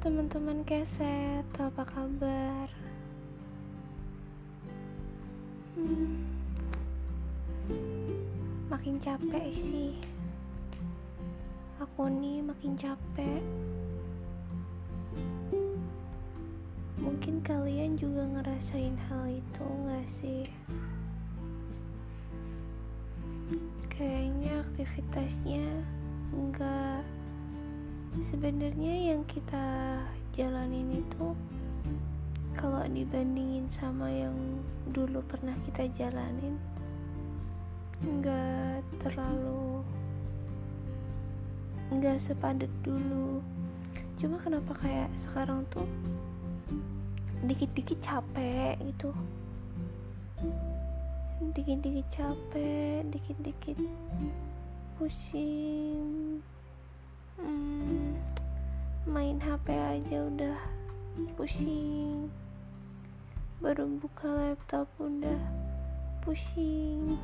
teman-teman keset, apa kabar? Hmm, makin capek sih. Aku nih makin capek. Mungkin kalian juga ngerasain hal itu gak sih? Kayaknya aktivitasnya enggak sebenarnya yang kita jalanin itu kalau dibandingin sama yang dulu pernah kita jalanin nggak terlalu nggak sepadat dulu. Cuma kenapa kayak sekarang tuh dikit-dikit capek gitu. Dikit-dikit capek dikit-dikit pusing hmm, main HP aja udah pusing. Baru buka laptop udah pusing.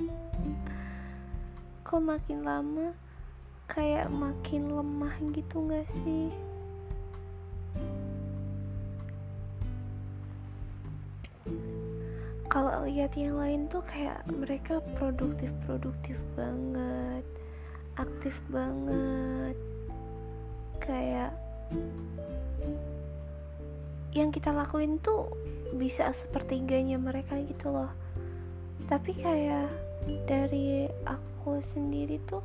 Kok makin lama kayak makin lemah gitu gak sih? Kalau lihat yang lain tuh kayak mereka produktif produktif banget aktif banget. Kayak yang kita lakuin tuh bisa sepertiganya mereka gitu loh. Tapi kayak dari aku sendiri tuh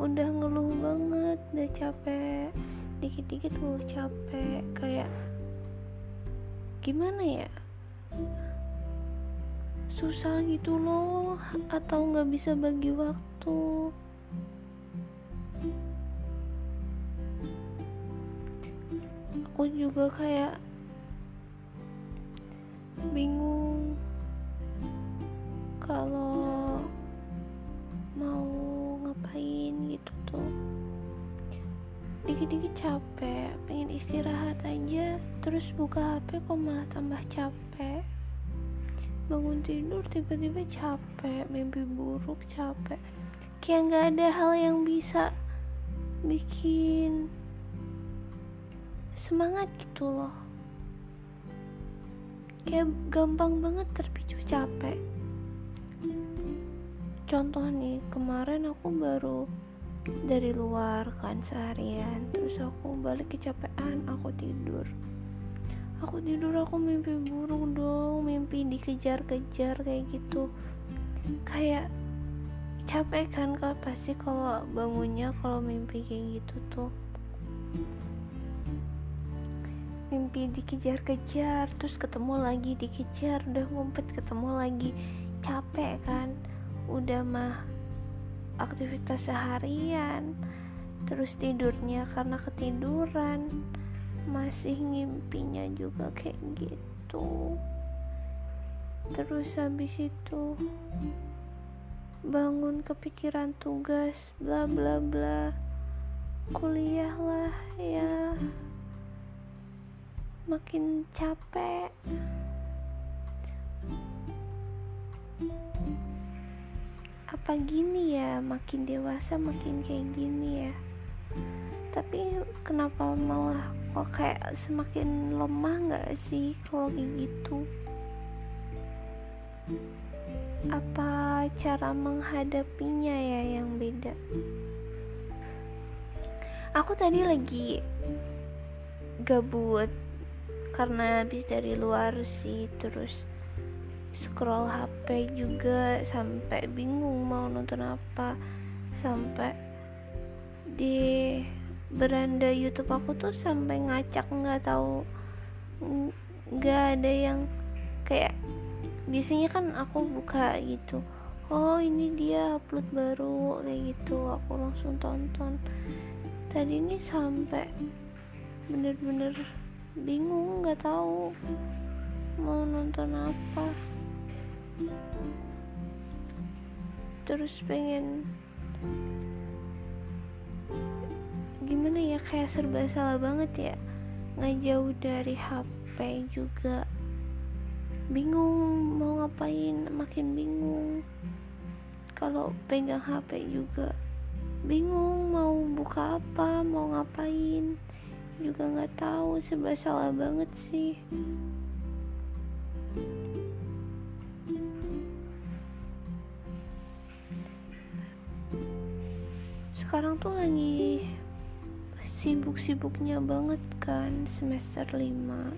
udah ngeluh banget udah capek dikit-dikit ngeluh capek. Kayak gimana ya? Susah gitu loh atau nggak bisa bagi waktu aku juga kayak bingung kalau mau ngapain gitu tuh. Dikit-dikit capek pengen istirahat aja terus buka HP kok malah tambah capek. Bangun tidur tiba-tiba capek mimpi buruk capek. Kayak nggak ada hal yang bisa bikin semangat gitu loh. Kayak gampang banget terpicu capek. Contoh nih kemarin aku baru dari luar kan seharian terus aku balik kecapean aku tidur. Aku tidur aku mimpi buruk dong mimpi dikejar-kejar kayak gitu. Kayak capek kan kak? Pasti kalau bangunnya kalau mimpi kayak gitu tuh mimpi dikejar-kejar terus ketemu lagi dikejar udah ngumpet ketemu lagi. Capek kan? Udah mah aktivitas seharian terus tidurnya karena ketiduran. Masih ngimpinya juga kayak gitu. Terus habis itu bangun kepikiran tugas bla bla bla. Kuliah makin capek. Apa gini ya makin dewasa makin kayak gini ya. Tapi kenapa malah kok kayak semakin lemah nggak sih kalau kayak gitu? Apa cara menghadapinya ya yang beda? Aku tadi lagi gabut karena habis dari luar sih terus scroll HP juga sampai bingung mau nonton apa. Sampai di beranda YouTube aku tuh sampai ngacak nggak tahu nggak ada yang kayak biasanya kan aku buka gitu oh ini dia upload baru kayak gitu aku langsung tonton. Tadi ini sampai bener-bener bingung nggak tahu mau nonton apa. Terus pengen gimana ya kayak serba salah banget ya. Ngejauh dari HP juga. Bingung mau ngapain makin bingung. Kalau pegang HP juga bingung mau buka apa mau ngapain juga nggak tahu serba salah banget sih. Sekarang tuh lagi sibuk-sibuknya banget kan semester 5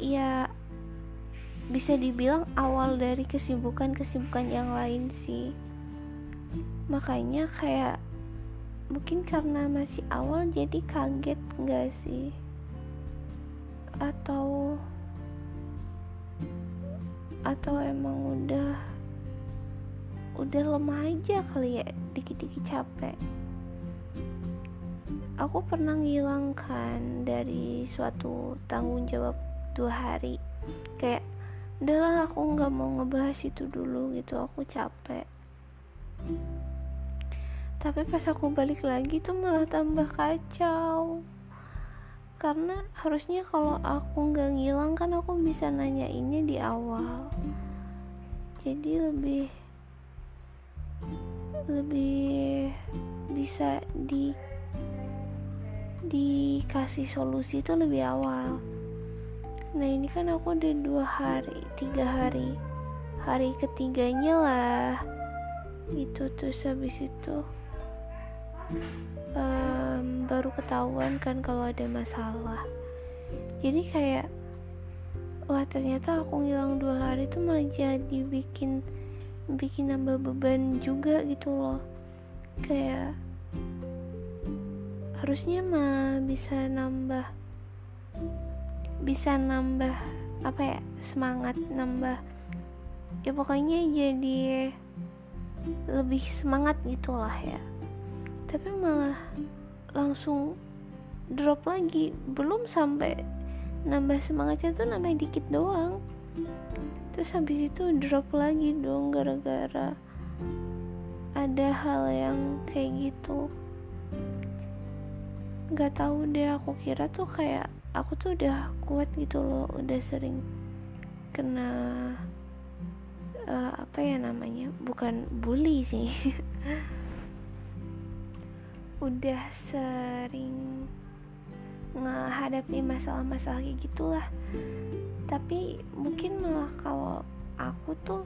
ya bisa dibilang awal dari kesibukan-kesibukan yang lain sih. Makanya kayak mungkin karena masih awal jadi kaget nggak sih? Atau atau emang udah udah lemah aja kali ya dikit-dikit capek. Aku pernah ngilangkan dari suatu tanggung jawab dua hari. Kayak udahlah aku nggak mau ngebahas itu dulu gitu. Aku capek tapi pas aku balik lagi tuh malah tambah kacau. Karena harusnya kalau aku nggak ngilang kan aku bisa nanya ini di awal. Jadi lebih lebih bisa di dikasih solusi itu lebih awal. Nah ini kan aku udah dua hari tiga hari hari ketiganya lah. Itu terus habis itu um, baru ketahuan kan kalau ada masalah. Jadi kayak wah ternyata aku ngilang dua hari itu malah jadi bikin bikin nambah beban juga gitu loh. Kayak harusnya mah bisa nambah bisa nambah apa ya semangat nambah ya pokoknya jadi lebih semangat gitulah ya tapi malah langsung drop lagi. Belum sampai nambah semangatnya tuh nambah dikit doang. Terus habis itu drop lagi dong gara-gara ada hal yang kayak gitu. Nggak tahu deh aku kira tuh kayak aku tuh udah kuat gitu loh udah sering kena uh, apa ya namanya bukan bully sih udah sering menghadapi masalah-masalah kayak gitulah. Tapi mungkin malah kalau aku tuh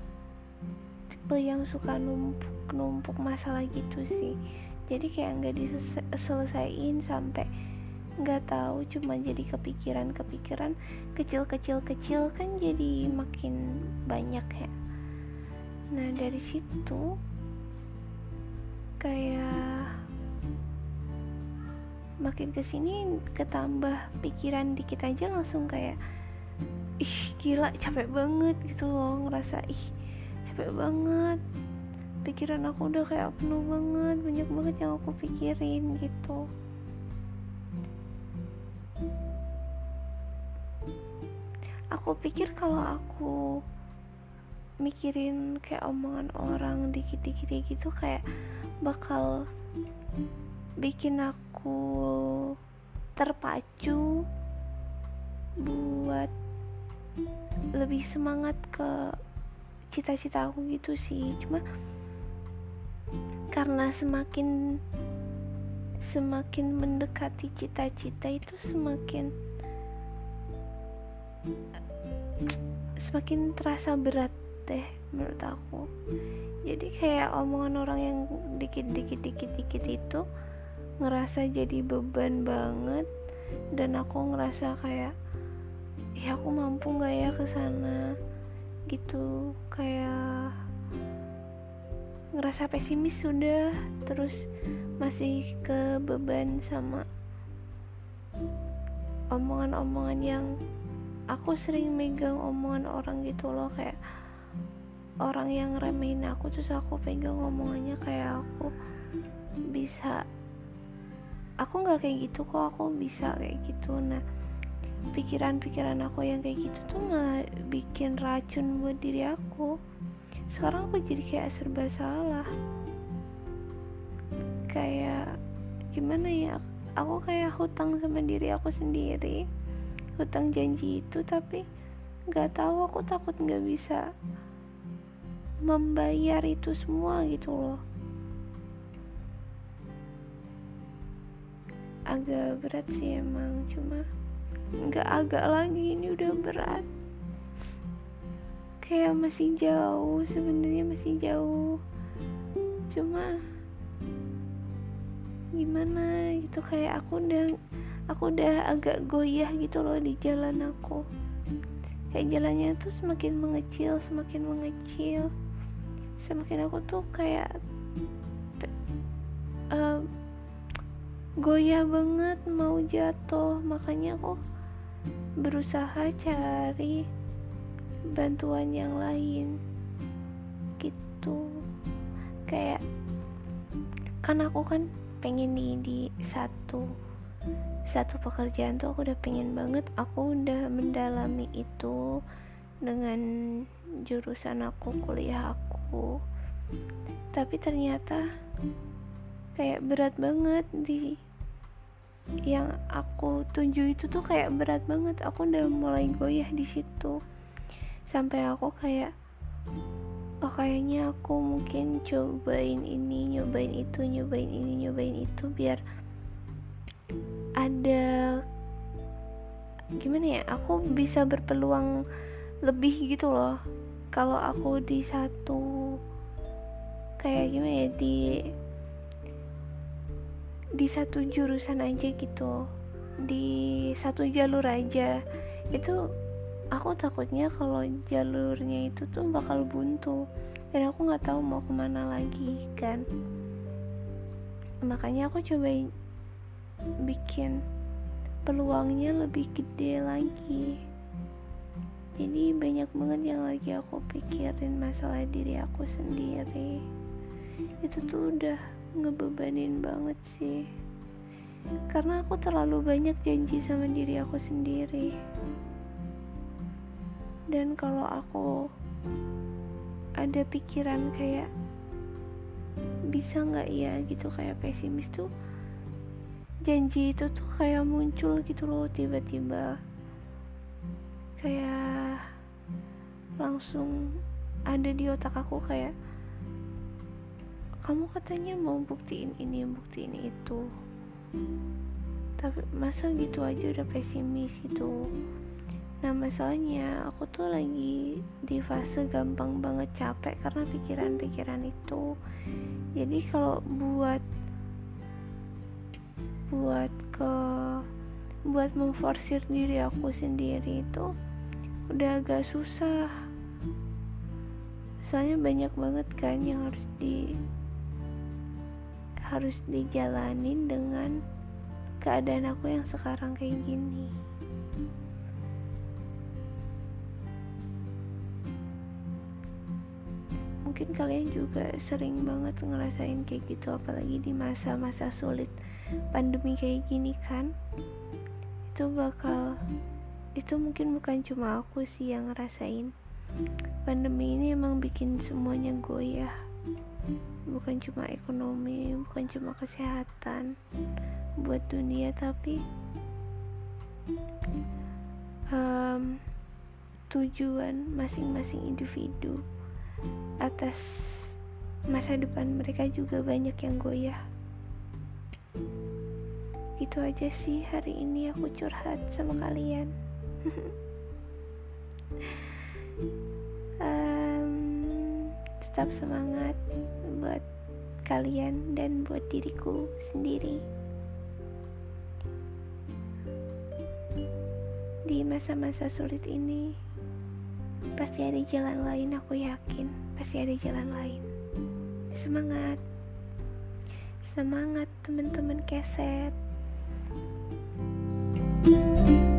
tipe yang suka numpuk-numpuk masalah gitu sih. Jadi kayak nggak diselesaikan sampai nggak tahu cuma jadi kepikiran-kepikiran kecil-kecil-kecil kan jadi makin banyak ya. Nah dari situ kayak makin ke sini ketambah pikiran dikit aja langsung kayak ih gila capek banget gitu loh ngerasa ih capek banget. Pikiran aku udah kayak penuh banget banyak banget yang aku pikirin gitu. Aku pikir kalau aku mikirin kayak omongan orang dikit-dikit gitu kayak bakal bikin aku terpacu buat lebih semangat ke cita-cita aku gitu sih. Cuma karena semakin semakin mendekati cita-cita itu semakin semakin terasa berat deh menurut aku. Jadi kayak omongan orang yang dikit-dikit dikit-dikit itu ngerasa jadi beban banget dan aku ngerasa kayak ya aku mampu nggak ya ke sana? Gitu kayak ngerasa pesimis sudah terus masih ke beban sama omongan-omongan yang aku sering megang omongan orang gitu loh kayak orang yang remehin aku terus aku pegang omongannya kayak aku bisa aku nggak kayak gitu kok aku bisa kayak gitu. Nah pikiran-pikiran aku yang kayak gitu tuh nggak bikin racun buat diri aku. Sekarang aku jadi kayak serba salah. Kayak gimana ya aku kayak hutang sama diri aku sendiri. Hutang janji itu tapi nggak tahu aku takut nggak bisa membayar itu semua gitu loh agak berat sih emang cuma nggak agak lagi ini udah berat. Kayak masih jauh sebenarnya masih jauh. Cuma gimana gitu kayak aku udah aku udah agak goyah gitu loh di jalan aku. Kayak jalannya tuh semakin mengecil semakin mengecil. Semakin aku tuh kayak goyah banget mau jatuh. Makanya aku berusaha cari bantuan yang lain. Gitu. Kayak kan aku kan pengen nih di satu satu pekerjaan tuh aku udah pengen banget. Aku udah mendalami itu dengan jurusan aku kuliah aku. Tapi ternyata kayak berat banget di yang aku tuju itu tuh kayak berat banget. Aku udah mulai goyah di situ. Sampai aku kayak oh kayaknya aku mungkin cobain ini nyobain itu nyobain ini nyobain itu biar ada gimana ya aku bisa berpeluang lebih gitu loh. Kalau aku di satu kayak gimana ya di di satu jurusan aja gitu. Di satu jalur aja. Itu aku takutnya kalau jalurnya itu tuh bakal buntu. Dan aku nggak tahu mau ke mana lagi kan. Makanya aku coba bikin peluangnya lebih gede lagi. Jadi banyak banget yang lagi aku pikirin masalah diri aku sendiri. Itu tuh udah ngebebanin banget sih. Karena aku terlalu banyak janji sama diri aku sendiri. Dan kalau aku ada pikiran kayak bisa nggak ya? gitu kayak pesimis tuh janji itu tuh kayak muncul gitu loh tiba-tiba. Kayak langsung ada di otak aku kayak kamu katanya mau buktiin ini buktiin itu. Tapi masa gitu aja udah pesimis gitu. Nah masalahnya aku tuh lagi di fase gampang banget capek karena pikiran-pikiran itu. Jadi kalau buat buat ke buat memforsir diri aku sendiri itu udah agak susah. Soalnya banyak banget kan yang harus di harus dijalanin dengan keadaan aku yang sekarang kayak gini. Mungkin kalian juga sering banget ngerasain kayak gitu apalagi di masa-masa sulit pandemi kayak gini kan? Itu bakal itu mungkin bukan cuma aku sih yang ngerasain. Pandemi ini emang bikin semuanya goyah bukan cuma ekonomi bukan cuma kesehatan buat dunia tapi um, tujuan masing-masing individu atas masa depan mereka juga banyak yang goyah. Gitu aja sih hari ini aku curhat sama kalian. Um, tetap semangat buat kalian dan buat diriku sendiri di masa-masa sulit ini Pasti ada jalan lain, aku yakin. Pasti ada jalan lain. Semangat. Semangat teman-teman keset. thank you